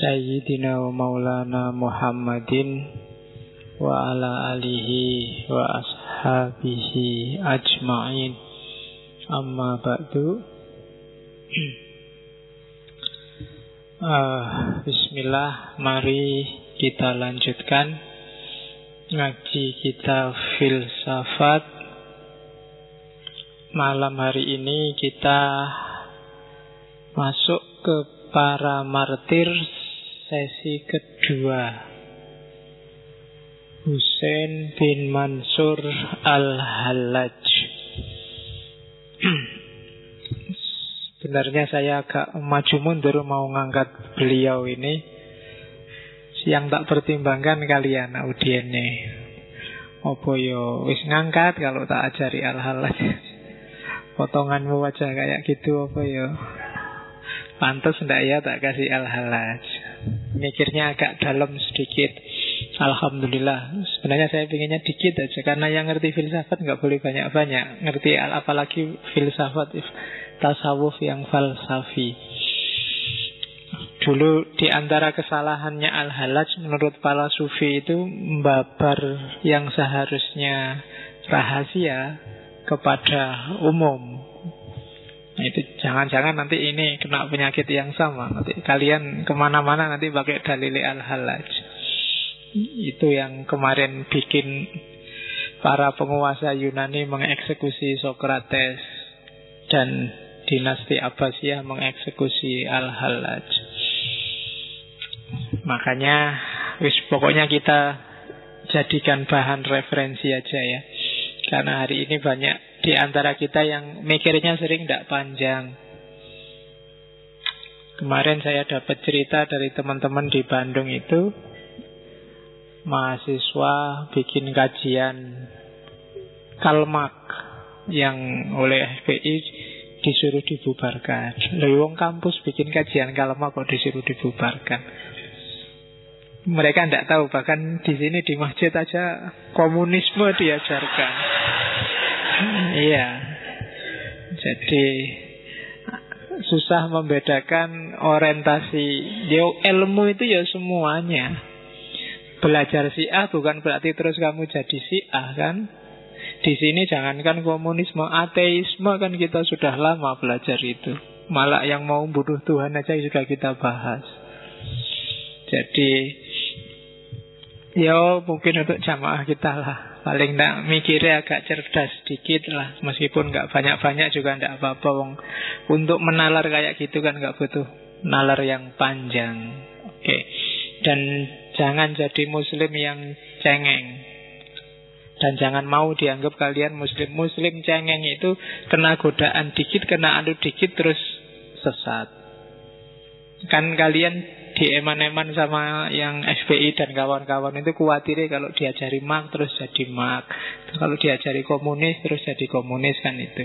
Sayyidina wa maulana Muhammadin wa ala alihi wa ashabihi ajma'in. Amma ba'du. Uh, Bismillah mari kita lanjutkan ngaji kita filsafat. Malam hari ini kita masuk ke para martir sesi kedua. Hussein bin Mansur Al-Hallaj. Sebenarnya saya agak maju mundur mau ngangkat beliau ini. Yang tak pertimbangkan kalian audiennya. Apa yo wis ngangkat kalau tak ajari Al-Hallaj potonganmu wajah kayak gitu apa ya pantas ndak ya tak kasih al-halaj mikirnya agak dalam sedikit. Alhamdulillah. Sebenarnya saya pinginnya dikit aja Karena yang ngerti filsafat nggak boleh banyak-banyak. Ngerti apalagi filsafat Tasawuf yang falsafi. Dulu di antara kesalahannya Al-Halaj Menurut para sufi itu Membabar yang seharusnya rahasia kepada umum. Nah, itu jangan-jangan nanti ini kena penyakit yang sama. Nanti kalian ke mana-mana nanti pakai dalil al-halaj. Itu yang kemarin bikin para penguasa Yunani mengeksekusi Socrates dan dinasti Abbasiyah mengeksekusi al-halaj. Makanya wis pokoknya kita jadikan bahan referensi aja ya. Karena hari ini banyak di antara kita yang mikirnya sering tidak panjang. Kemarin saya dapat cerita dari teman-teman di Bandung itu mahasiswa bikin kajian kalmak yang oleh FPI disuruh dibubarkan. Lewong kampus bikin kajian kalmak kok disuruh dibubarkan mereka tidak tahu bahkan di sini di masjid aja komunisme diajarkan iya. Jadi susah membedakan orientasi. Dia ilmu itu ya semuanya. Belajar si A bukan berarti terus kamu jadi si A kan? Di sini jangankan komunisme ateisme kan kita sudah lama belajar itu. Malah yang mau bunuh Tuhan aja juga kita bahas. Jadi Ya mungkin untuk jamaah kita lah Paling tidak mikirnya agak cerdas sedikit lah. Meskipun nggak banyak-banyak juga tidak apa-apa wong. Untuk menalar kayak gitu kan nggak butuh nalar yang panjang. Oke. Dan jangan jadi muslim yang cengeng. Dan jangan mau dianggap kalian muslim. Muslim cengeng itu Kena godaan dikit, kena adu dikit Terus sesat. Kan kalian di eman-eman sama yang FPI dan kawan-kawan itu khawatir kalau diajari mak terus jadi mak kalau diajari komunis terus jadi komunis kan itu.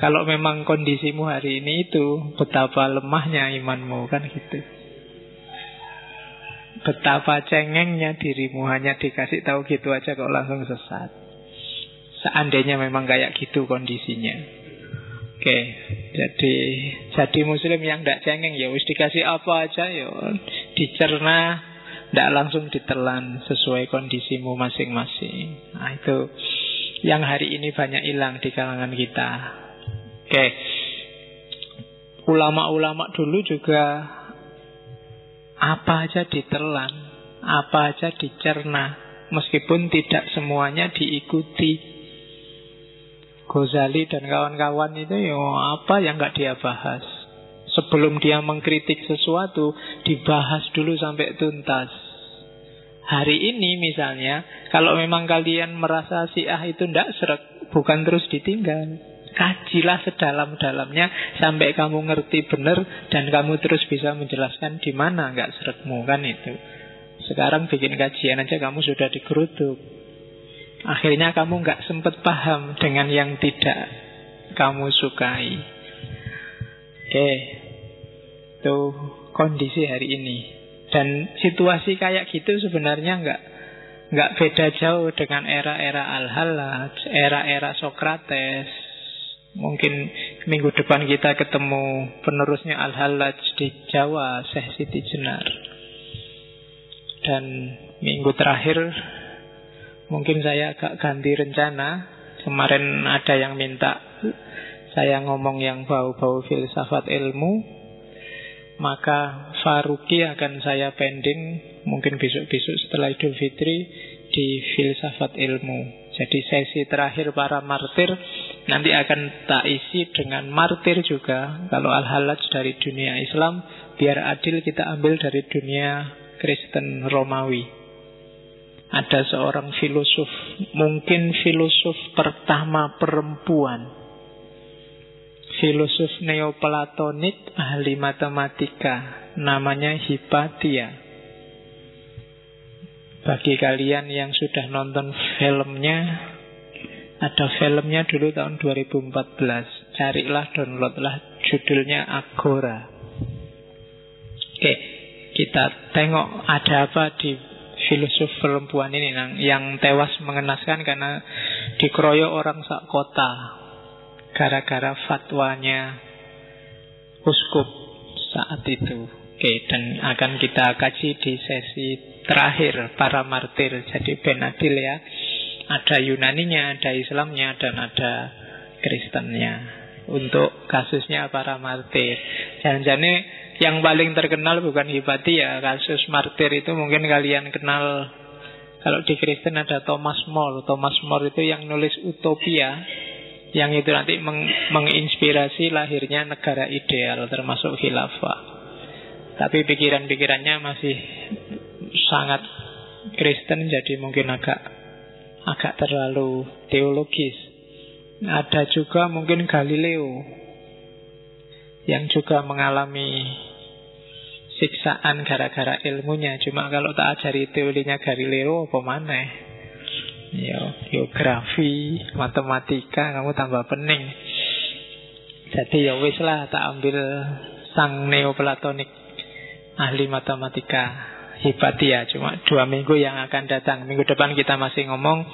Kalau memang kondisimu hari ini itu betapa lemahnya imanmu kan gitu. Betapa cengengnya dirimu hanya dikasih tahu gitu aja kok langsung sesat. Seandainya memang kayak gitu kondisinya Oke, jadi jadi muslim yang tidak cengeng ya wis dikasih apa aja ya dicerna, tidak langsung ditelan sesuai kondisimu masing-masing. Nah itu yang hari ini banyak hilang di kalangan kita. Oke, ulama-ulama dulu juga apa aja ditelan, apa aja dicerna, meskipun tidak semuanya diikuti. Ghazali dan kawan-kawan itu ya apa yang nggak dia bahas. Sebelum dia mengkritik sesuatu, dibahas dulu sampai tuntas. Hari ini misalnya, kalau memang kalian merasa si ah itu ndak serak, bukan terus ditinggal. Kajilah sedalam-dalamnya sampai kamu ngerti benar dan kamu terus bisa menjelaskan di mana nggak seretmu kan itu. Sekarang bikin kajian aja kamu sudah digeruduk. Akhirnya kamu nggak sempat paham dengan yang tidak kamu sukai. Oke, itu kondisi hari ini. Dan situasi kayak gitu sebenarnya nggak nggak beda jauh dengan era-era Al-Hallaj, era-era Sokrates, Mungkin minggu depan kita ketemu penerusnya Al-Hallaj di Jawa, Syekh Siti Jenar. Dan minggu terakhir mungkin saya agak ganti rencana. Kemarin ada yang minta saya ngomong yang bau-bau filsafat ilmu. Maka Faruki akan saya pending mungkin besok-besok setelah Idul Fitri di filsafat ilmu. Jadi sesi terakhir para martir nanti akan tak isi dengan martir juga. Kalau al-halaj dari dunia Islam, biar adil kita ambil dari dunia Kristen Romawi. Ada seorang filosof, mungkin filosof pertama perempuan. Filosof neoplatonik ahli matematika, namanya Hipatia. Bagi kalian yang sudah nonton filmnya, ada filmnya dulu tahun 2014. Carilah, downloadlah, judulnya Agora. Oke, kita tengok ada apa di filosof perempuan ini yang tewas mengenaskan karena dikeroyok orang sak kota gara-gara fatwanya uskup saat itu. Oke, dan akan kita kaji di sesi terakhir para martir. Jadi Ben Adil ya. Ada Yunaninya, ada Islamnya, dan ada Kristennya. Untuk kasusnya para martir. Jangan-jangan yang paling terkenal bukan Hipatia. Kasus martir itu mungkin kalian kenal kalau di Kristen ada Thomas More. Thomas More itu yang nulis Utopia yang itu nanti meng menginspirasi lahirnya negara ideal termasuk khilafah. Tapi pikiran-pikirannya masih sangat Kristen jadi mungkin agak agak terlalu teologis. Ada juga mungkin Galileo yang juga mengalami siksaan gara-gara ilmunya. Cuma kalau tak ajari teorinya Galileo apa mana? Ya, geografi, matematika kamu tambah pening. Jadi ya wis lah tak ambil sang neoplatonik ahli matematika Hipatia Cuma dua minggu yang akan datang Minggu depan kita masih ngomong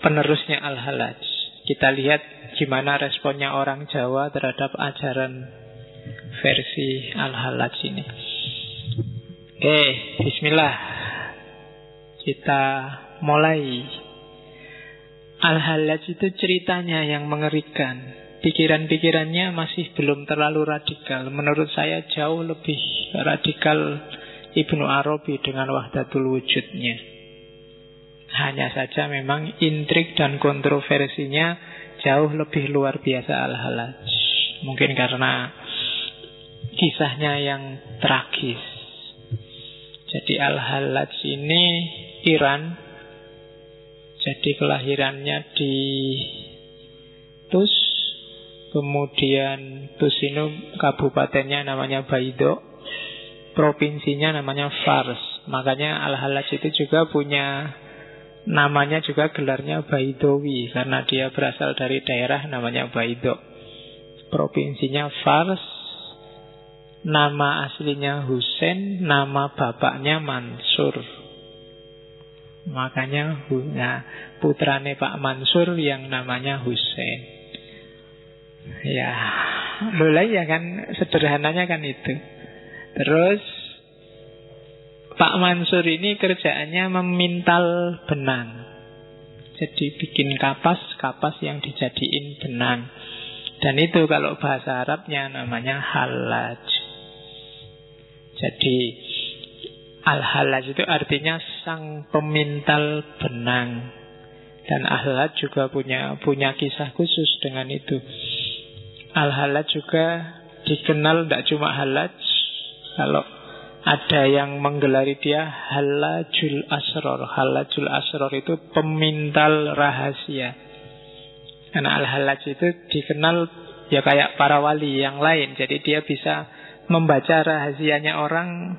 Penerusnya Al-Halaj Kita lihat gimana responnya orang Jawa Terhadap ajaran versi Al-Halaj ini. Oke, bismillah. Kita mulai. Al-Halaj itu ceritanya yang mengerikan. Pikiran-pikirannya masih belum terlalu radikal. Menurut saya jauh lebih radikal Ibnu Arabi dengan wahdatul wujudnya. Hanya saja memang intrik dan kontroversinya jauh lebih luar biasa al-halaj. Mungkin karena kisahnya yang tragis. Jadi al-halaj ini Iran. Jadi kelahirannya di Tus. Kemudian Tus ini kabupatennya namanya Baido provinsinya namanya Fars. Makanya Al-Halaj itu juga punya namanya juga gelarnya Baidowi karena dia berasal dari daerah namanya Baido. Provinsinya Fars. Nama aslinya Husain, nama bapaknya Mansur. Makanya nah, putrane Pak Mansur yang namanya Husain. Ya, mulai ya kan sederhananya kan itu. Terus Pak Mansur ini kerjaannya memintal benang. Jadi bikin kapas, kapas yang dijadiin benang. Dan itu kalau bahasa Arabnya namanya halaj. Jadi al-halaj itu artinya sang pemintal benang. Dan al-halaj juga punya punya kisah khusus dengan itu. Al-halaj juga dikenal tidak cuma halaj, kalau ada yang menggelari dia halajul asror. Halajul asror itu pemintal rahasia. Karena Al-Halaj itu dikenal ya kayak para wali yang lain. Jadi dia bisa membaca rahasianya orang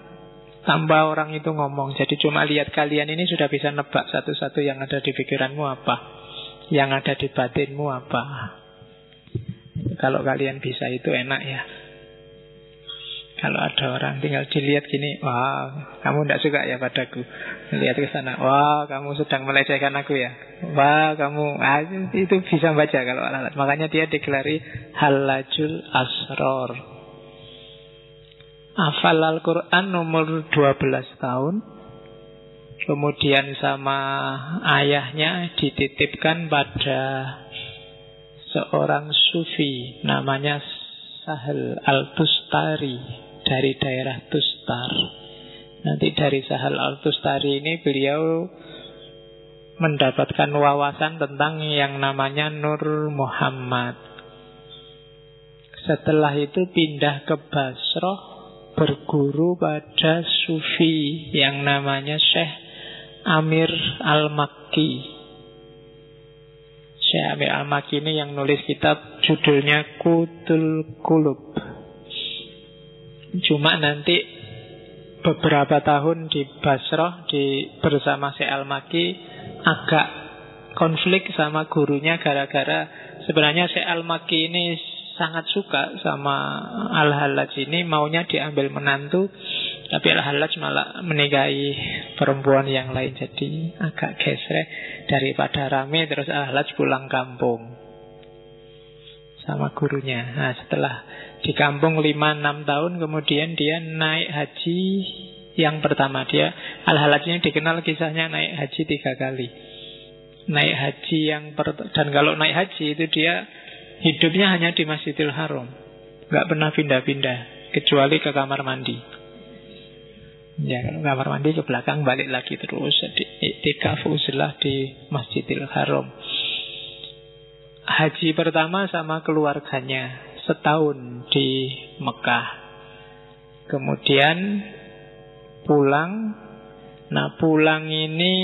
tanpa orang itu ngomong. Jadi cuma lihat kalian ini sudah bisa nebak satu-satu yang ada di pikiranmu apa. Yang ada di batinmu apa. Kalau kalian bisa itu enak ya. Kalau ada orang tinggal dilihat gini, wah, kamu tidak suka ya padaku. Lihat ke sana, wah, kamu sedang melecehkan aku ya. Wah, kamu, ah, itu bisa baca kalau alat. Makanya dia digelari halajul asror. Hafal Al-Quran nomor 12 tahun. Kemudian sama ayahnya dititipkan pada seorang sufi namanya Sahel Al-Tustari dari daerah Tustar. Nanti dari Sahal Al-Tustari ini beliau mendapatkan wawasan tentang yang namanya Nur Muhammad. Setelah itu pindah ke Basroh berguru pada Sufi yang namanya Syekh Amir Al-Makki. Syekh Amir Al-Makki ini yang nulis kitab judulnya Kutul Kulub. Cuma nanti beberapa tahun di Basroh di bersama si Al-Maki agak konflik sama gurunya gara-gara sebenarnya si Al-Maki ini sangat suka sama Al-Halaj ini maunya diambil menantu tapi Al-Halaj malah menikahi perempuan yang lain jadi agak gesrek daripada rame terus Al-Halaj pulang kampung. Sama gurunya. Nah, setelah di kampung 5-6 tahun kemudian dia naik haji. Yang pertama dia Al-Halaj ini dikenal kisahnya naik haji tiga kali. Naik haji yang dan kalau naik haji itu dia hidupnya hanya di Masjidil Haram nggak pernah pindah-pindah kecuali ke kamar mandi ya kalau kamar mandi ke belakang balik lagi terus jadi itikaf uzlah di Masjidil Haram haji pertama sama keluarganya setahun di Mekah. Kemudian pulang. Nah pulang ini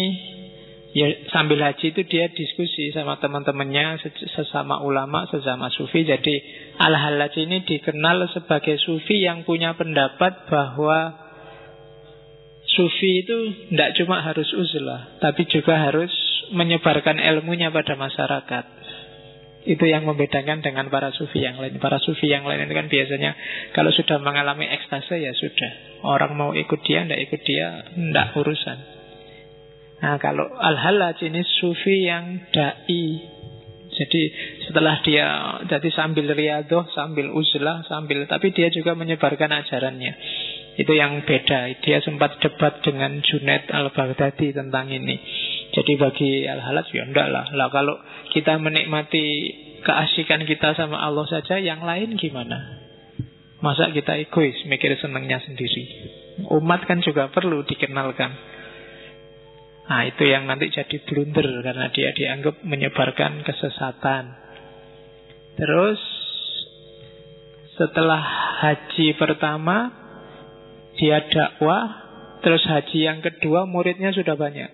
ya sambil haji itu dia diskusi sama teman-temannya sesama ulama, sesama sufi. Jadi Al-Halaj ini dikenal sebagai sufi yang punya pendapat bahwa sufi itu tidak cuma harus uzlah, tapi juga harus menyebarkan ilmunya pada masyarakat. Itu yang membedakan dengan para sufi yang lain. Para sufi yang lain itu kan biasanya kalau sudah mengalami ekstase ya sudah. Orang mau ikut dia, tidak ikut dia, tidak urusan. Nah kalau al-halaj ini sufi yang da'i. Jadi setelah dia jadi sambil riadoh, sambil uzlah, sambil tapi dia juga menyebarkan ajarannya. Itu yang beda. Dia sempat debat dengan Junaid al-Baghdadi tentang ini. Jadi bagi al-halaj ya enggak lah. Lah kalau kita menikmati keasikan kita sama Allah saja, yang lain gimana? Masa kita egois, mikir senangnya sendiri. Umat kan juga perlu dikenalkan. Nah itu yang nanti jadi blunder karena dia dianggap menyebarkan kesesatan. Terus setelah haji pertama dia dakwah, terus haji yang kedua muridnya sudah banyak.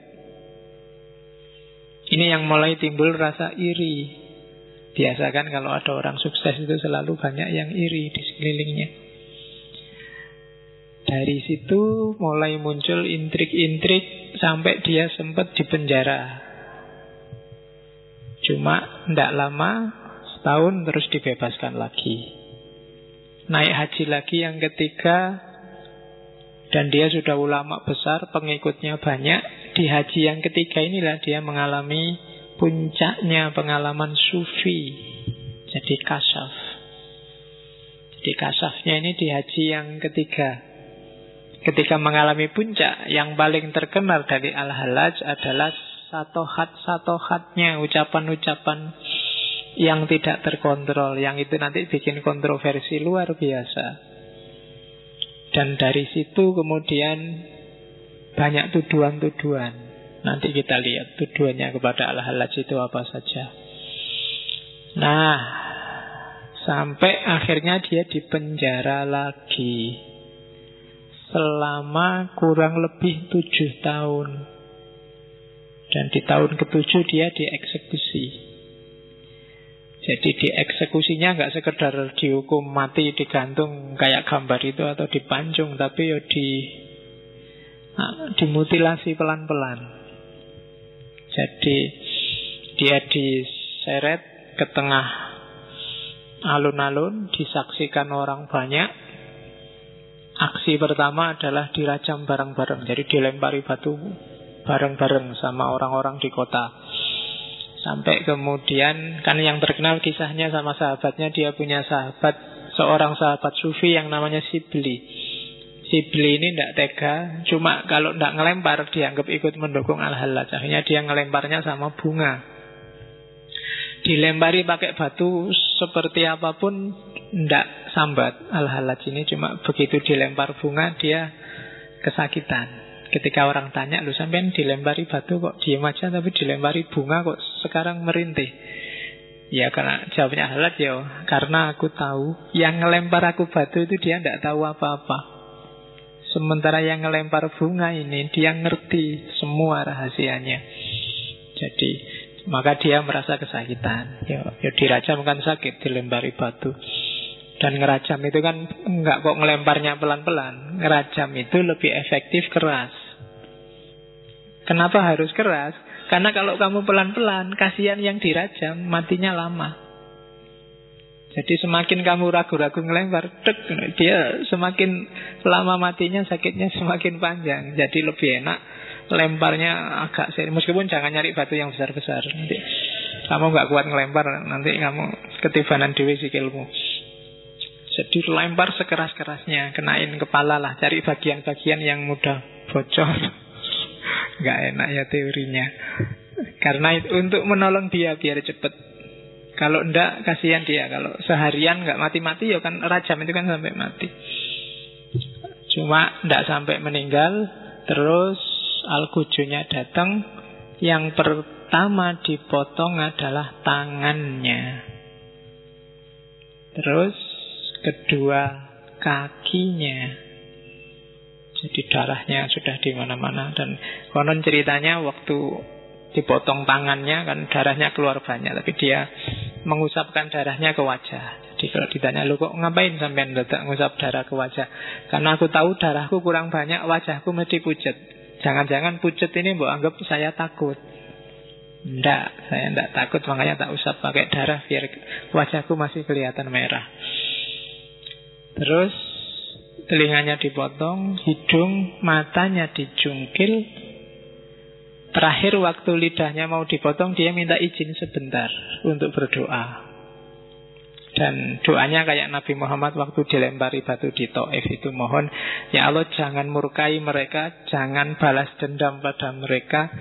Ini yang mulai timbul rasa iri. Biasa kan kalau ada orang sukses itu selalu banyak yang iri di sekelilingnya. Dari situ mulai muncul intrik-intrik sampai dia sempat dipenjara. Cuma tidak lama, setahun terus dibebaskan lagi. Naik haji lagi yang ketiga, dan dia sudah ulama besar, pengikutnya banyak, di haji yang ketiga inilah dia mengalami puncaknya pengalaman sufi. Jadi kasaf. Jadi kasafnya ini di haji yang ketiga. Ketika mengalami puncak, yang paling terkenal dari Al-Halaj adalah satohat-satohatnya, ucapan-ucapan yang tidak terkontrol, yang itu nanti bikin kontroversi luar biasa. Dan dari situ kemudian banyak tuduhan-tuduhan. Nanti kita lihat tuduhannya kepada Al-Halaj itu apa saja. Nah, sampai akhirnya dia dipenjara lagi selama kurang lebih tujuh tahun. Dan di tahun ketujuh dia dieksekusi. Jadi dieksekusinya nggak sekedar dihukum mati digantung kayak gambar itu atau dipancung, tapi ya di nah, dimutilasi pelan-pelan. Jadi dia diseret ke tengah alun-alun, disaksikan orang banyak. Aksi pertama adalah dirajam bareng-bareng, jadi dilempari batu bareng-bareng sama orang-orang di kota. Sampai kemudian kan yang terkenal kisahnya sama sahabatnya dia punya sahabat seorang sahabat sufi yang namanya Sibli. Sibli ini tidak tega, cuma kalau tidak ngelempar dianggap ikut mendukung al-halaj. Akhirnya dia ngelemparnya sama bunga. Dilempari pakai batu seperti apa pun tidak sambat. Al-halaj ini cuma begitu dilempar bunga dia kesakitan. Ketika orang tanya, lu sampean dilempari batu kok diem aja tapi dilempari bunga kok sekarang merintih. Ya karena jawabnya halat ya. Karena aku tahu Yang ngelempar aku batu itu dia tidak tahu apa-apa. Sementara yang ngelempar bunga ini Dia ngerti semua rahasianya. Jadi Maka dia merasa kesakitan. Ya, ya dirajam kan sakit Dilempari batu dan ngerajam itu kan nggak kok ngelemparnya pelan-pelan Ngerajam itu lebih efektif keras Kenapa harus keras? Karena kalau kamu pelan-pelan, kasihan yang dirajam, matinya lama. Jadi semakin kamu ragu-ragu ngelempar, dek, dia semakin lama matinya, sakitnya semakin panjang. Jadi lebih enak lemparnya agak serius. Meskipun jangan nyari batu yang besar-besar. Nanti kamu nggak kuat ngelempar, nanti kamu ketibanan dewi sikilmu. Jadi lempar sekeras-kerasnya, kenain kepala lah, cari bagian-bagian yang mudah bocor nggak enak ya teorinya. Karena itu untuk menolong dia biar cepet. Kalau ndak kasihan dia. Kalau seharian nggak mati-mati ya kan rajam itu kan sampai mati. Cuma ndak sampai meninggal. Terus al datang. Yang pertama dipotong adalah tangannya. Terus kedua kakinya. Jadi darahnya sudah di mana-mana dan konon ceritanya waktu dipotong tangannya kan darahnya keluar banyak tapi dia mengusapkan darahnya ke wajah. Jadi kalau ditanya lu kok ngapain sampai datang ngusap darah ke wajah? Karena aku tahu darahku kurang banyak, wajahku mesti pucat. Jangan-jangan pucat ini mbok anggap saya takut. Enggak, saya enggak takut makanya tak usap pakai darah biar wajahku masih kelihatan merah. Terus telinganya dipotong, hidung, matanya dijungkil. Terakhir waktu lidahnya mau dipotong, dia minta izin sebentar untuk berdoa. Dan doanya kayak Nabi Muhammad waktu dilempari batu di Taif itu mohon Ya Allah jangan murkai mereka Jangan balas dendam pada mereka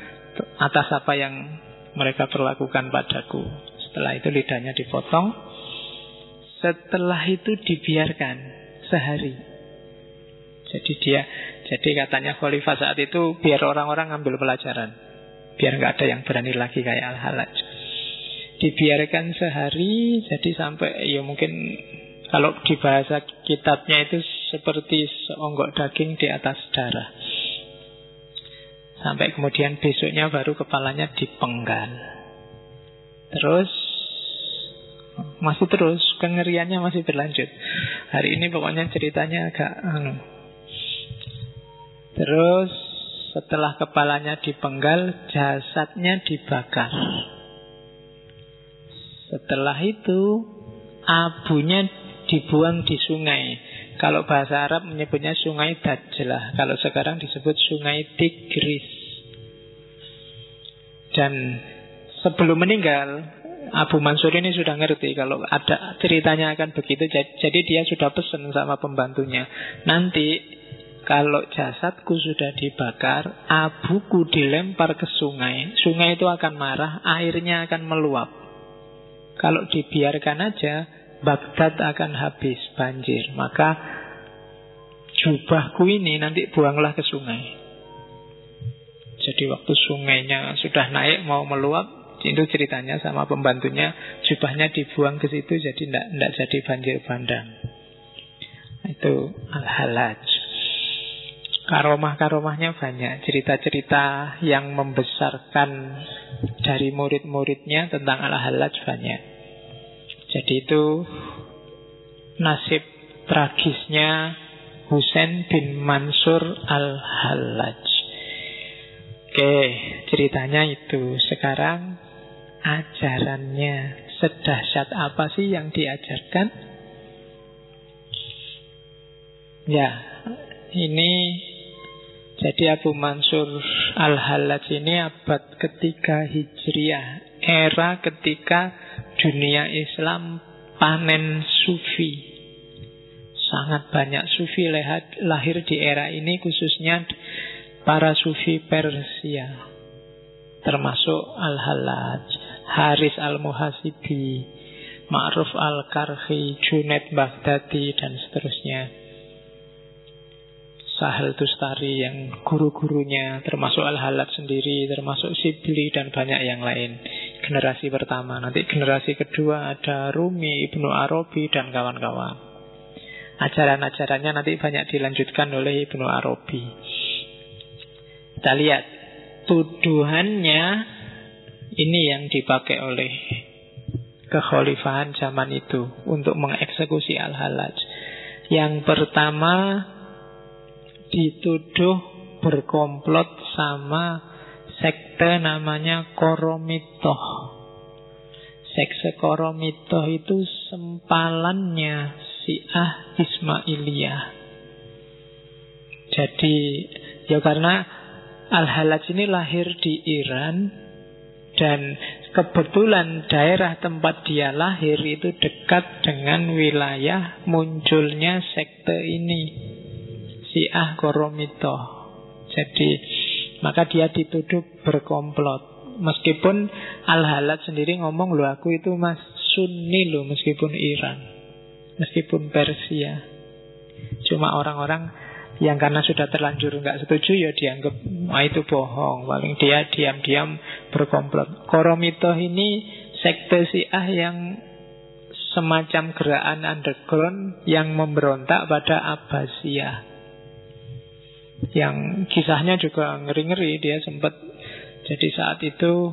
Atas apa yang mereka perlakukan padaku Setelah itu lidahnya dipotong Setelah itu dibiarkan Sehari jadi dia, jadi katanya khalifah saat itu biar orang-orang ngambil pelajaran, biar nggak ada yang berani lagi kayak al-halaj. Dibiarkan sehari, jadi sampai ya mungkin kalau di bahasa kitabnya itu seperti seonggok daging di atas darah. Sampai kemudian besoknya baru kepalanya dipenggal. Terus masih terus kengeriannya masih berlanjut. Hari ini pokoknya ceritanya agak anu, Terus setelah kepalanya dipenggal, jasadnya dibakar. Setelah itu abunya dibuang di sungai. Kalau bahasa Arab menyebutnya sungai Dajlah. Kalau sekarang disebut sungai Tigris. Dan sebelum meninggal, Abu Mansur ini sudah ngerti kalau ada ceritanya akan begitu. Jadi dia sudah pesan sama pembantunya. Nanti kalau jasadku sudah dibakar, abuku dilempar ke sungai, sungai itu akan marah, airnya akan meluap. Kalau dibiarkan aja, Baghdad akan habis banjir. Maka jubahku ini nanti buanglah ke sungai. Jadi waktu sungainya sudah naik mau meluap, itu ceritanya sama pembantunya, jubahnya dibuang ke situ jadi tidak jadi banjir bandang. Itu al-halaj. Karomah-karomahnya banyak Cerita-cerita yang membesarkan Dari murid-muridnya tentang al-halaj banyak Jadi itu nasib tragisnya Husain bin Mansur al-Hallaj. Oke, ceritanya itu. Sekarang ajarannya sedahsyat apa sih yang diajarkan? Ya, ini jadi Abu Mansur Al-Hallaj ini abad ketiga Hijriah, era ketika dunia Islam panen sufi. Sangat banyak sufi lahir di era ini khususnya para sufi Persia termasuk Al-Hallaj, Haris Al-Muhasibi, Ma'ruf Al-Karhi, Junaid Baghdadi dan seterusnya. Sahel Tustari yang guru-gurunya termasuk Al-Halad sendiri, termasuk Sibli dan banyak yang lain. Generasi pertama, nanti generasi kedua ada Rumi, Ibnu Arabi dan kawan-kawan. Ajaran-ajarannya nanti banyak dilanjutkan oleh Ibnu Arabi. Kita lihat tuduhannya ini yang dipakai oleh kekhalifahan zaman itu untuk mengeksekusi al-halaj. Yang pertama dituduh berkomplot sama sekte namanya Koromitoh. Sekte Koromitoh itu sempalannya Syiah Ismailiyah. Jadi ya karena Al-Halaj ini lahir di Iran dan kebetulan daerah tempat dia lahir itu dekat dengan wilayah munculnya sekte ini. Syiah Koromito. Jadi maka dia dituduh berkomplot. Meskipun Al-Halaj sendiri ngomong loh aku itu mas Sunni loh meskipun Iran. Meskipun Persia. Cuma orang-orang yang karena sudah terlanjur nggak setuju ya dianggap ah, itu bohong. Paling dia diam-diam berkomplot. Koromito ini sekte Syiah yang semacam gerakan underground yang memberontak pada Abbasiyah. Yang kisahnya juga ngeri-ngeri. Dia sempat jadi saat itu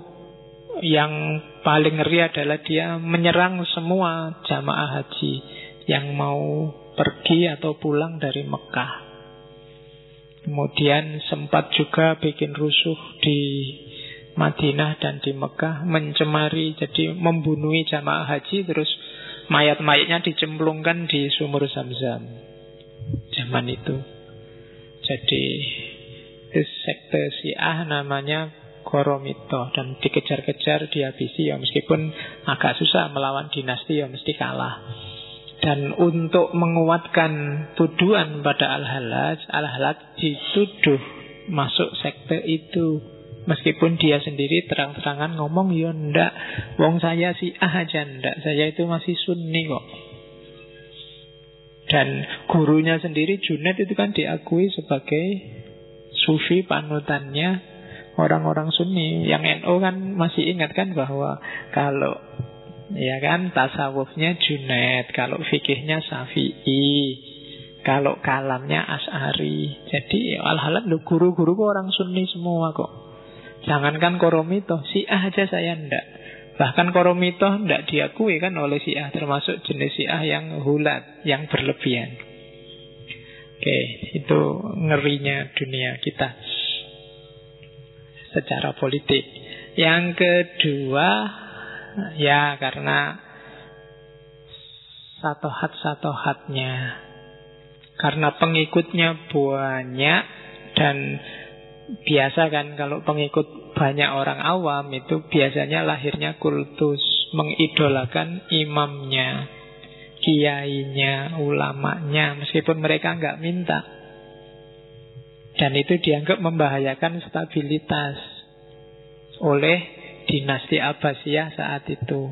yang paling ngeri adalah dia menyerang semua jamaah haji yang mau pergi atau pulang dari Mekah. Kemudian sempat juga bikin rusuh di Madinah dan di Mekah mencemari jadi membunuh jamaah haji terus mayat-mayatnya dicemplungkan di sumur Zam-Zam zaman itu. Jadi sekte Syiah namanya Koromito dan dikejar-kejar dihabisi ya meskipun agak susah melawan dinasti ya mesti kalah. Dan untuk menguatkan tuduhan pada Al-Halaj, Al-Halaj dituduh masuk sekte itu. Meskipun dia sendiri terang-terangan ngomong, ya ndak, wong saya si ah aja ndak, saya itu masih sunni kok. Dan gurunya sendiri Junet itu kan diakui sebagai sufi panutannya orang-orang sunni. Yang NO kan masih ingat kan bahwa kalau Ya kan tasawufnya Junaid Kalau fikihnya Syafi'i Kalau kalamnya As'ari Jadi al-halal guru-guru orang sunni semua kok. Jangankan koromito Syiah aja saya ndak. Bahkan koromito ndak diakui kan oleh Syiah Termasuk jenis Syiah yang hulat Yang berlebihan. Oke itu ngerinya dunia kita Secara politik. Yang kedua Ya karena satohat-satohatnya. Karena pengikutnya banyak Dan biasa kan kalau pengikut banyak orang awam Itu biasanya lahirnya kultus Mengidolakan imamnya Kiainya, ulamanya Meskipun mereka nggak minta. Dan itu dianggap membahayakan stabilitas Oleh dinasti Abbasiyah saat itu.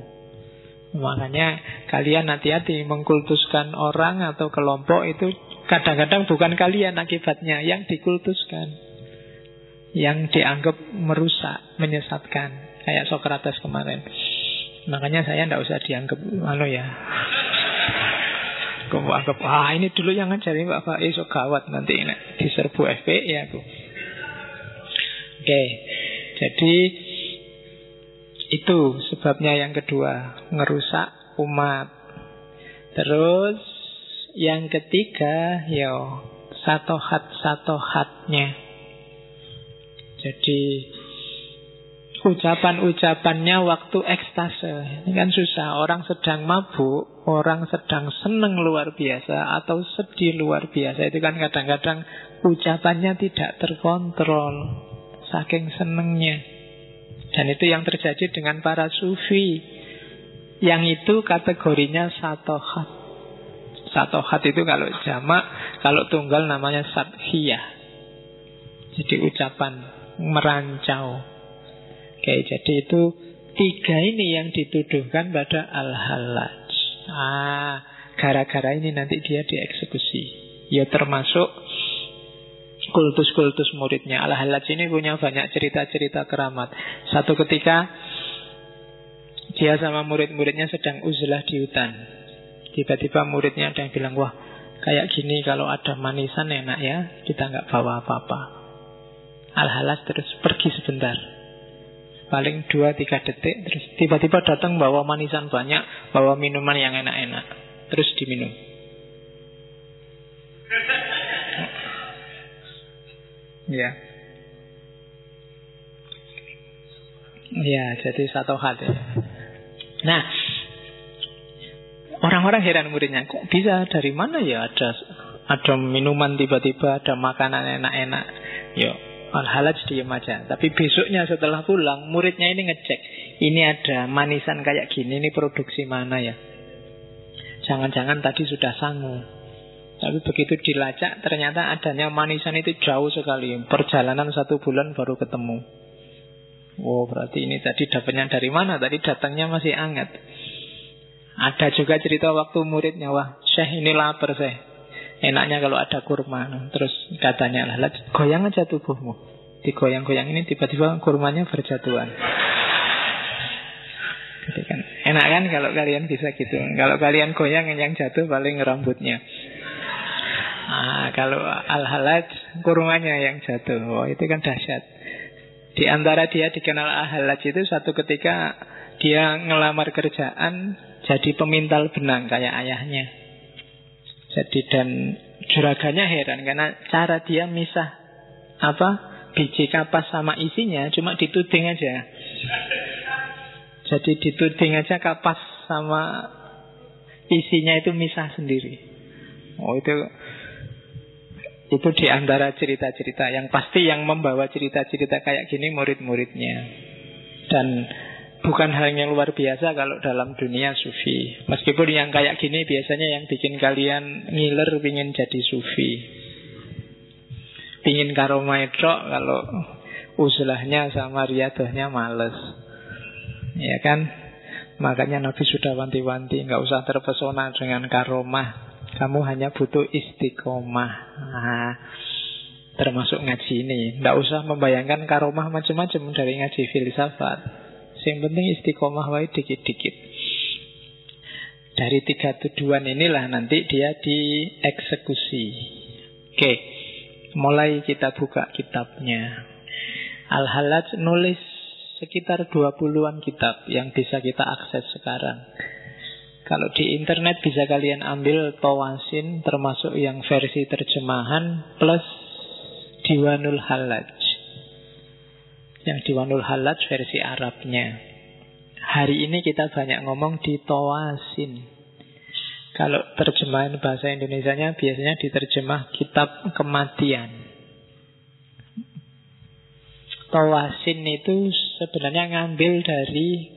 Makanya kalian hati-hati mengkultuskan orang atau kelompok itu kadang-kadang bukan kalian akibatnya yang dikultuskan. Yang dianggap merusak, menyesatkan. Kayak Socrates kemarin. Makanya saya tidak usah dianggap anu ya. Kamu anggap, ah ini dulu yang ngajarin Pak Faiz gawat nanti ini diserbu FPI aku. Oke, jadi itu sebabnya yang kedua, ngerusak umat. Terus yang ketiga, yo satohat-satohatnya. Jadi ucapan-ucapannya waktu ekstase. Ini kan susah. Orang sedang mabuk, orang sedang seneng luar biasa atau sedih luar biasa. Itu kan kadang-kadang ucapannya tidak terkontrol. Saking senengnya. Dan itu yang terjadi dengan para sufi. Yang itu kategorinya satohat. Satohat itu kalau jamak, kalau tunggal namanya sathiyah. Jadi ucapan merancau. Oke, jadi itu tiga ini yang dituduhkan pada al-halaj. Ah, gara-gara ini nanti dia dieksekusi. Ya termasuk kultus-kultus muridnya. Al-Halaj ini punya banyak cerita-cerita keramat. Satu ketika dia sama murid-muridnya sedang uzlah di hutan. Tiba-tiba muridnya ada yang bilang, wah kayak gini kalau ada manisan enak ya, kita nggak bawa apa-apa. Al-Halas terus pergi sebentar. Paling dua tiga detik, terus tiba-tiba datang bawa manisan banyak, bawa minuman yang enak-enak. Terus diminum. Ya. Ya, jadi satu hati. Nah, Orang-orang heran muridnya, kok bisa dari mana ya ada ada minuman tiba-tiba, ada makanan enak-enak. Yo, al-halaj diem aja. Tapi besoknya setelah pulang, muridnya ini ngecek. Ini ada manisan kayak gini, ini produksi mana ya? Jangan-jangan tadi sudah sangu. Tapi begitu dilacak, ternyata adanya manisan itu jauh sekali. Perjalanan satu bulan baru ketemu. Wow, berarti ini tadi dapatnya dari mana? Tadi datangnya masih hangat. Ada juga cerita waktu muridnya, wah Syekh ini lapar Syekh. Enaknya kalau ada kurma. Terus katanya lah, goyang aja tubuhmu. Digoyang-goyang ini tiba-tiba kurmanya berjatuhan. Kan. Enak kan kalau kalian bisa gitu. Kalau kalian goyang yang jatuh paling rambutnya. Ah, kalau al-halaj kurmanya yang jatuh. Oh, itu kan dahsyat. Di antara dia dikenal al-halaj itu satu ketika dia ngelamar kerjaan jadi pemintal benang kayak ayahnya. Jadi dan juraganya heran karena cara dia misah apa biji kapas sama isinya cuma dituding aja. Jadi dituding aja kapas sama isinya itu misah sendiri. Oh itu itu di antara cerita-cerita yang pasti yang membawa cerita-cerita kayak gini murid-muridnya. Dan bukan hal yang luar biasa kalau dalam dunia sufi. Meskipun yang kayak gini biasanya yang bikin kalian ngiler pingin jadi sufi. Pingin karomaidrok kalau usulahnya sama riadohnya males. Ya kan? Makanya Nabi sudah wanti-wanti nggak usah terpesona dengan karomah. Kamu hanya butuh istiqomah. Nah, termasuk ngaji ini. Nggak usah membayangkan karomah macam-macam dari ngaji filsafat. Yang penting istiqomah wae dikit-dikit. Dari tiga tuduhan inilah nanti dia dieksekusi. Oke, mulai kita buka kitabnya. Al-Halaj nulis sekitar 20-an kitab yang bisa kita akses sekarang. Kalau di internet bisa kalian ambil Tawasin termasuk yang versi terjemahan plus Diwanul Halaj. Yang Diwanul Halaj versi Arabnya. Hari ini kita banyak ngomong di Tawasin. Kalau terjemahan bahasa Indonesia-nya biasanya diterjemah kitab kematian. Tawasin itu sebenarnya ngambil dari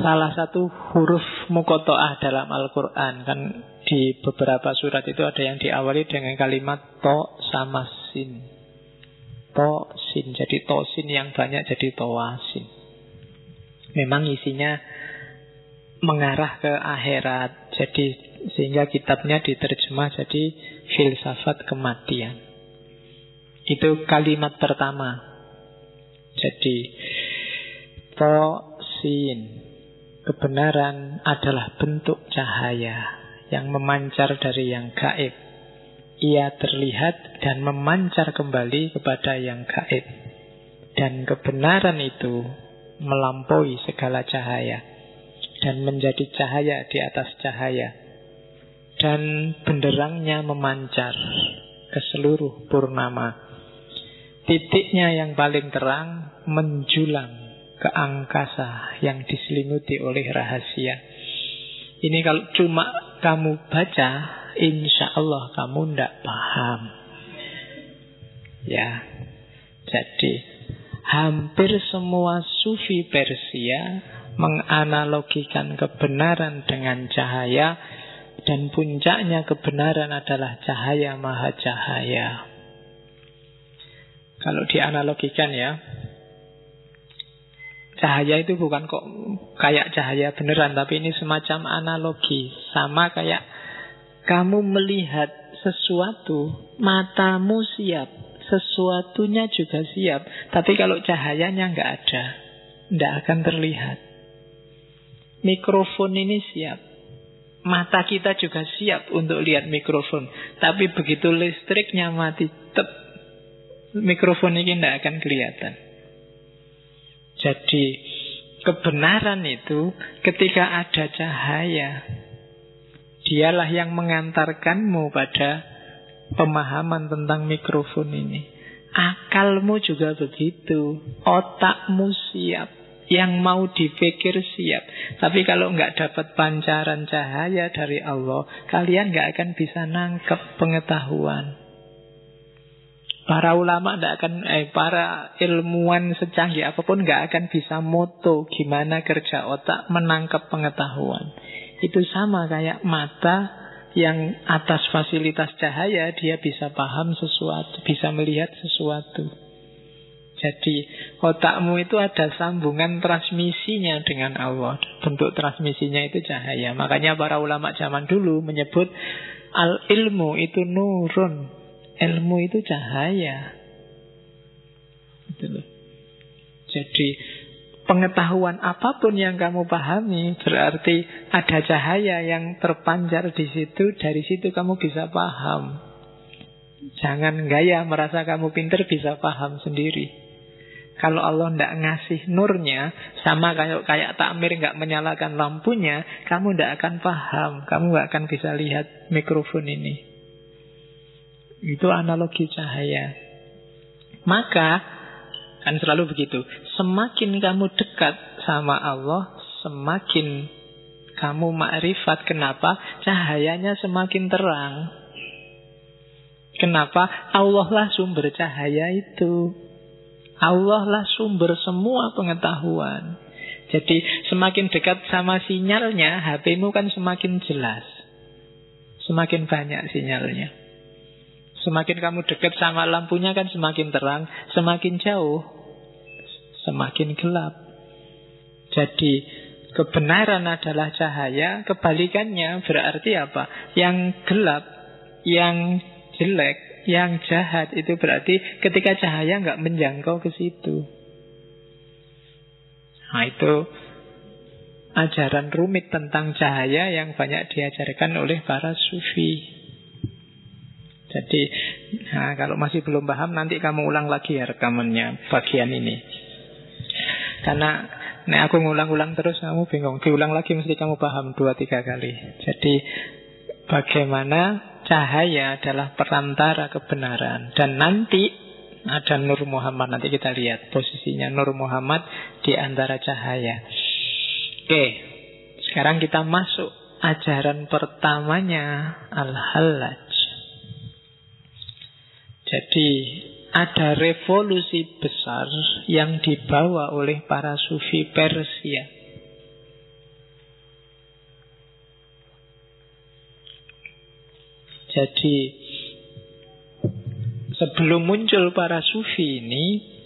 salah satu huruf mukotoah dalam Al-Quran. Kan di beberapa surat itu ada yang diawali dengan kalimat to sama sin. Tosin Jadi tosin yang banyak jadi towasin Memang isinya mengarah ke akhirat Jadi sehingga kitabnya diterjemah jadi filsafat kematian Itu kalimat pertama Jadi Tosin Kebenaran adalah bentuk cahaya Yang memancar dari yang gaib ia terlihat dan memancar kembali kepada yang gaib. Dan kebenaran itu melampaui segala cahaya. dan menjadi cahaya di atas cahaya. Dan benderangnya memancar ke seluruh purnama. Titiknya yang paling terang menjulang ke angkasa yang diselimuti oleh rahasia. Ini kalau cuma kamu baca, insya Allah kamu tidak paham. Ya, jadi hampir semua sufi Persia menganalogikan kebenaran dengan cahaya dan puncaknya kebenaran adalah cahaya maha cahaya. Kalau dianalogikan ya, cahaya itu bukan kok kayak cahaya beneran, tapi ini semacam analogi. Sama kayak kamu melihat sesuatu, matamu siap, sesuatunya juga siap. Tapi kalau cahayanya nggak ada, nggak akan terlihat. Mikrofon ini siap. Mata kita juga siap untuk lihat mikrofon. Tapi begitu listriknya mati, tep, mikrofon ini tidak akan kelihatan. Jadi kebenaran itu ketika ada cahaya, dialah yang mengantarkanmu pada pemahaman tentang mikrofon ini. Akalmu juga begitu, otakmu siap yang mau dipikir siap. Tapi kalau nggak dapat pancaran cahaya dari Allah, kalian nggak akan bisa nangkep pengetahuan. Para ulama tidak akan, eh, para ilmuwan secanggih apa pun nggak akan bisa moto gimana kerja otak menangkap pengetahuan. Itu sama kayak mata yang atas fasilitas cahaya dia bisa paham sesuatu, bisa melihat sesuatu. Jadi otakmu itu ada sambungan transmisinya dengan Allah. Bentuk transmisinya itu cahaya. Makanya para ulama zaman dulu menyebut al ilmu itu nurun. Ilmu itu cahaya. Gitu Jadi pengetahuan apa pun yang kamu pahami berarti ada cahaya yang terpancar di situ. Dari situ kamu bisa paham. Jangan gaya merasa kamu pinter bisa paham sendiri. Kalau Allah tidak ngasih nurnya, sama kayak kayak takmir nggak menyalakan lampunya, kamu tidak akan paham, kamu nggak akan bisa lihat mikrofon ini. Itu analogi cahaya. Maka kan selalu begitu. Semakin kamu dekat sama Allah, semakin kamu makrifat. Kenapa? Cahayanya semakin terang. Kenapa? Allah lah sumber cahaya itu. Allah lah sumber semua pengetahuan. Jadi semakin dekat sama sinyalnya, HPmu kan semakin jelas. Semakin banyak sinyalnya. Semakin kamu dekat sama lampunya kan semakin terang, semakin jauh, semakin gelap. Jadi kebenaran adalah cahaya, kebalikannya berarti apa? Yang gelap, yang jelek yang jahat itu berarti ketika cahaya nggak menjangkau ke situ. Nah itu ajaran rumit tentang cahaya yang banyak diajarkan oleh para sufi. Jadi nah, kalau masih belum paham nanti kamu ulang lagi ya rekamannya bagian ini. Karena nek aku ngulang-ulang terus kamu bingung. Diulang lagi mesti kamu paham dua tiga kali. Jadi bagaimana cahaya adalah perantara kebenaran. Dan nanti ada Nur Muhammad. Nanti kita lihat posisinya Nur Muhammad di antara cahaya. Oke, sekarang kita masuk ajaran pertamanya Al-Hallaj. Jadi ada revolusi besar yang dibawa oleh para sufi Persia. Jadi sebelum muncul para sufi ini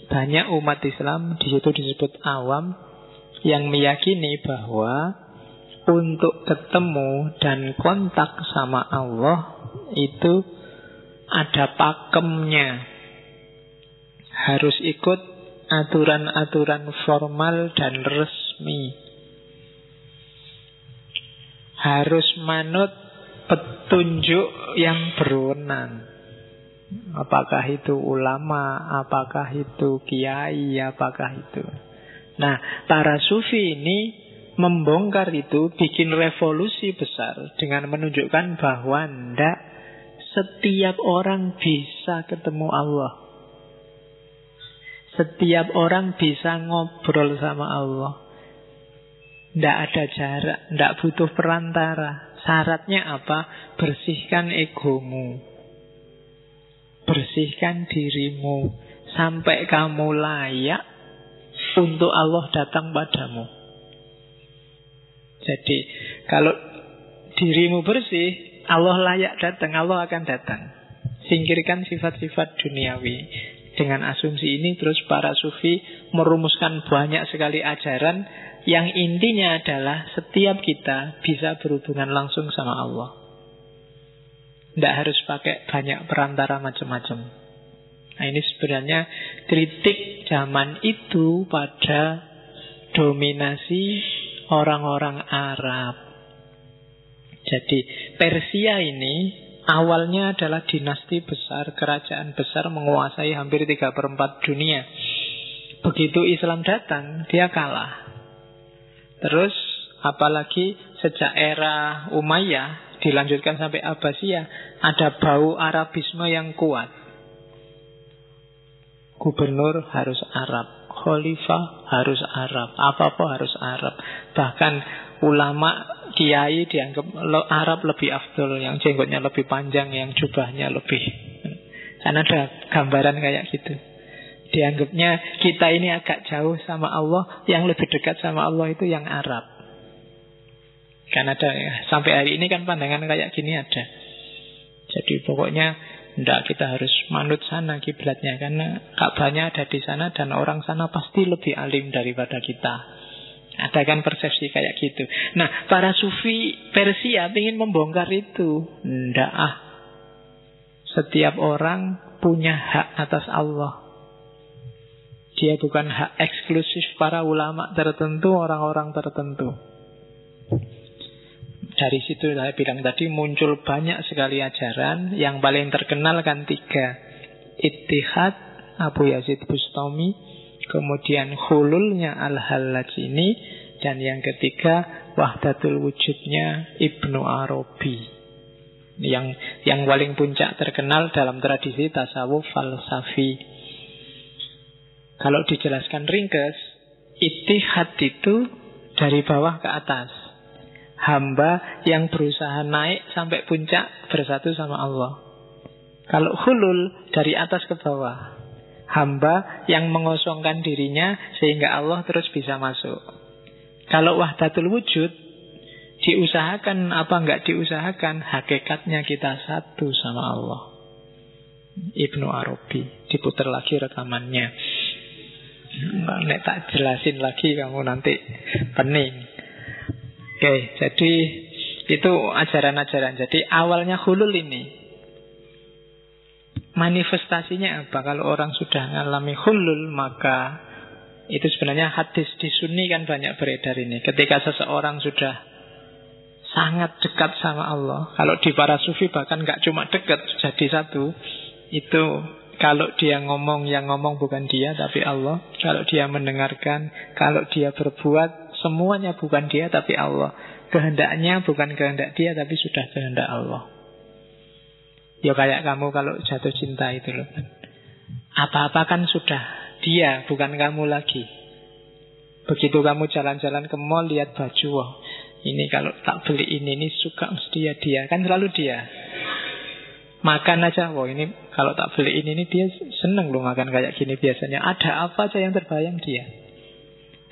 banyak umat Islam di situ disebut awam yang meyakini bahwa untuk ketemu dan kontak sama Allah itu ada pakemnya. Harus ikut aturan-aturan formal dan resmi. Harus manut petunjuk yang berwenang. Apakah itu ulama, apakah itu kiai, apakah itu. Nah, para sufi ini membongkar itu bikin revolusi besar dengan menunjukkan bahwa ndak setiap orang bisa ketemu Allah. Setiap orang bisa ngobrol sama Allah. Ndak ada jarak, ndak butuh perantara. Syaratnya apa? Bersihkan egomu. Bersihkan dirimu sampai kamu layak untuk Allah datang padamu. Jadi kalau dirimu bersih, Allah layak datang, Allah akan datang. Singkirkan sifat-sifat duniawi. Dengan asumsi ini terus para sufi merumuskan banyak sekali ajaran yang intinya adalah setiap kita bisa berhubungan langsung sama Allah. Tidak harus pakai banyak perantara macam-macam. Nah ini sebenarnya kritik zaman itu pada dominasi orang-orang Arab. Jadi Persia ini awalnya adalah dinasti besar, kerajaan besar menguasai hampir 3 per 4 dunia. Begitu Islam datang, dia kalah. Terus apalagi sejak era Umayyah dilanjutkan sampai Abbasiyah, ada bau Arabisme yang kuat. Gubernur harus Arab, khalifah harus Arab, apa-apa harus Arab. Bahkan ulama kiai dianggap Arab lebih afdol, yang jenggotnya lebih panjang, yang jubahnya lebih. Karena ada gambaran kayak gitu. Dianggapnya kita ini agak jauh sama Allah, yang lebih dekat sama Allah itu yang Arab. Kan ada ya, sampai hari ini kan pandangan kayak gini ada. Jadi pokoknya tidak kita harus manut sana kiblatnya karena Ka'bahnya ada di sana dan orang sana pasti lebih alim daripada kita. Ada kan persepsi kayak gitu. Nah, para sufi Persia ingin membongkar itu. Ndak ah. Setiap orang punya hak atas Allah. Dia bukan hak eksklusif para ulama tertentu, orang-orang tertentu. Dari situ saya bilang tadi muncul banyak sekali ajaran. Yang paling terkenal kan tiga. Ittihad, Abu Yazid Bustami, Kemudian hululnya Al-Hallaj ini Dan yang ketiga Wahdatul wujudnya Ibnu Arabi. Yang yang paling puncak terkenal dalam tradisi tasawuf falsafi. Kalau dijelaskan ringkes Itihad itu dari bawah ke atas. Hamba yang berusaha naik sampai puncak bersatu sama Allah. Kalau hulul dari atas ke bawah hamba yang mengosongkan dirinya sehingga Allah terus bisa masuk. Kalau wahdatul wujud diusahakan apa enggak diusahakan, hakikatnya kita satu sama Allah. Ibnu Arabi diputar lagi rekamannya. Nek tak jelasin lagi kamu nanti pening. Oke, jadi itu ajaran-ajaran. Jadi awalnya hulul ini Manifestasinya apa? Kalau orang sudah mengalami hulul maka itu sebenarnya hadis di sunni kan banyak beredar ini. Ketika seseorang sudah sangat dekat sama Allah. Kalau di para sufi bahkan nggak cuma dekat jadi satu. Itu kalau dia ngomong yang ngomong bukan dia tapi Allah. Kalau dia mendengarkan, kalau dia berbuat semuanya bukan dia tapi Allah. Kehendaknya bukan kehendak dia tapi sudah kehendak Allah. Ya kayak kamu kalau jatuh cinta itu loh. Apa-apa kan sudah dia, bukan kamu lagi. Begitu kamu jalan-jalan ke mall lihat baju, wah ini kalau tak beli ini, ini suka mesti dia dia. Kan selalu dia. Makan aja, wah ini kalau tak beli ini, ini dia seneng loh makan kayak gini biasanya. Ada apa aja yang terbayang dia.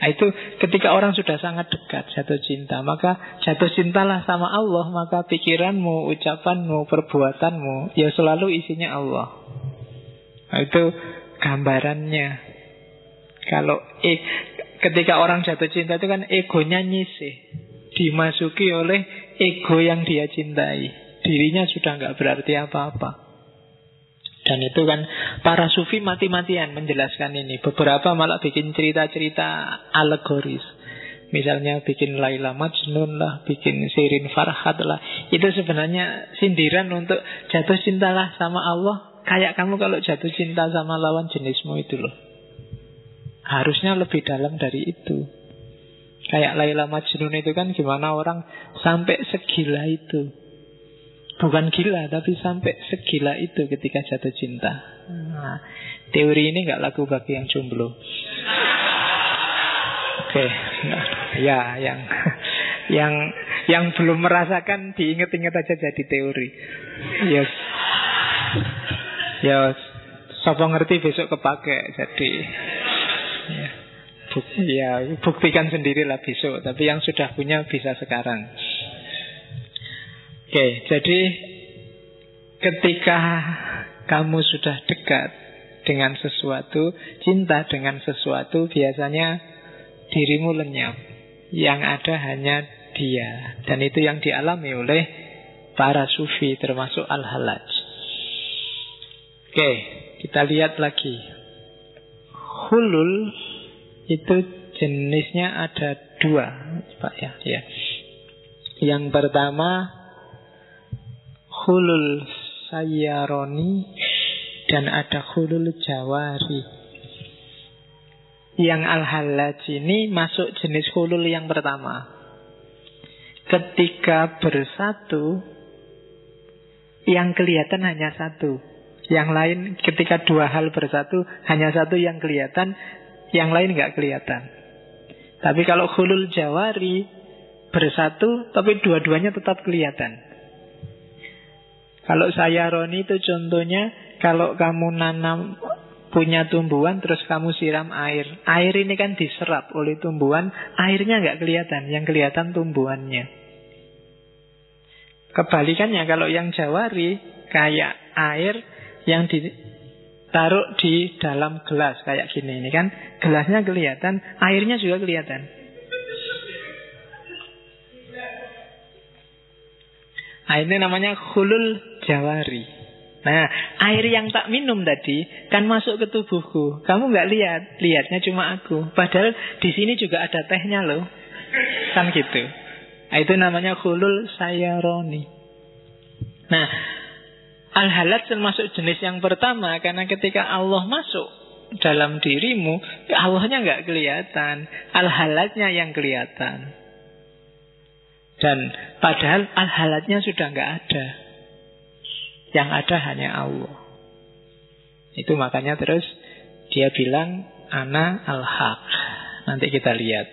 Nah, itu ketika orang sudah sangat dekat jatuh cinta, maka jatuh cintalah sama Allah, maka pikiranmu, ucapanmu, perbuatanmu ya selalu isinya Allah. Nah, itu gambarannya. Kalau eh, ketika orang jatuh cinta itu kan egonya nyisih, dimasuki oleh ego yang dia cintai. Dirinya sudah nggak berarti apa-apa. Dan itu kan para sufi mati-matian menjelaskan ini. Beberapa malah bikin cerita-cerita alegoris. Misalnya bikin Laila Majnun lah, bikin Sirin Farhat lah. Itu sebenarnya sindiran untuk jatuh cintalah sama Allah. Kayak kamu kalau jatuh cinta sama lawan jenismu itu loh. Harusnya lebih dalam dari itu. Kayak Laila Majnun itu kan gimana orang sampai segila itu. Bukan gila, tapi sampai segila itu ketika jatuh cinta. Nah, teori ini nggak laku bagi yang jomblo. Oke, okay. nah, ya yang yang yang belum merasakan diinget-inget aja jadi teori. Yes. Ya, siapa ngerti besok kepake jadi. Ya. Buk, ya, buktikan sendirilah besok. Tapi yang sudah punya bisa sekarang. Oke, jadi ketika kamu sudah dekat dengan sesuatu, cinta dengan sesuatu, biasanya dirimu lenyap. Yang ada hanya dia. Dan itu yang dialami oleh para sufi termasuk Al-Halaj. Oke, kita lihat lagi. Hulul itu jenisnya ada dua, Pak ya. ya. Yang pertama hulul sayaroni dan ada hulul jawari. Yang al-halaj ini masuk jenis hulul yang pertama. Ketika bersatu, yang kelihatan hanya satu. Yang lain ketika dua hal bersatu, hanya satu yang kelihatan, yang lain nggak kelihatan. Tapi kalau hulul jawari bersatu, tapi dua-duanya tetap kelihatan. Kalau saya Roni itu contohnya, kalau kamu nanam punya tumbuhan terus kamu siram air. Air ini kan diserap oleh tumbuhan, airnya nggak kelihatan, yang kelihatan tumbuhannya. Kebalikannya kalau yang jawari kayak air yang di taruh di dalam gelas kayak gini ini kan gelasnya kelihatan airnya juga kelihatan nah ini namanya hulul jawari. Nah air yang tak minum tadi kan masuk ke tubuhku. Kamu nggak lihat? Lihatnya cuma aku. Padahal di sini juga ada tehnya loh. Kan gitu. Nah, itu namanya hulul sayaroni nah Al-halat termasuk jenis yang pertama karena ketika Allah masuk dalam dirimu, Allahnya nggak kelihatan, al-halatnya yang kelihatan. Dan padahal al-halatnya sudah nggak ada. Yang ada hanya Allah. Itu makanya terus dia bilang ana al-haq. Nanti kita lihat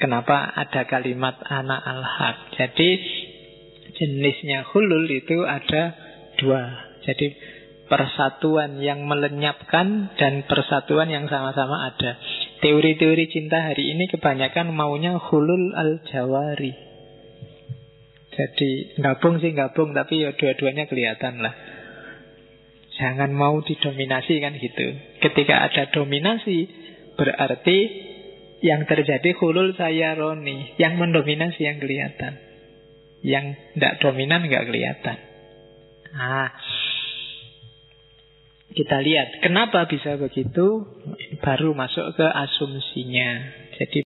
kenapa ada kalimat ana al-haq. Jadi jenisnya hulul itu ada dua. Jadi persatuan yang melenyapkan dan persatuan yang sama-sama ada. Teori-teori cinta hari ini kebanyakan maunya hulul al-jawari. Jadi gabung sih gabung tapi ya dua-duanya kelihatan lah. Jangan mau didominasi kan gitu. Ketika ada dominasi berarti yang terjadi hulul saya roni. Yang mendominasi yang kelihatan. Yang tidak dominan nggak kelihatan. Nah, kita lihat kenapa bisa begitu, baru masuk ke asumsinya. Jadi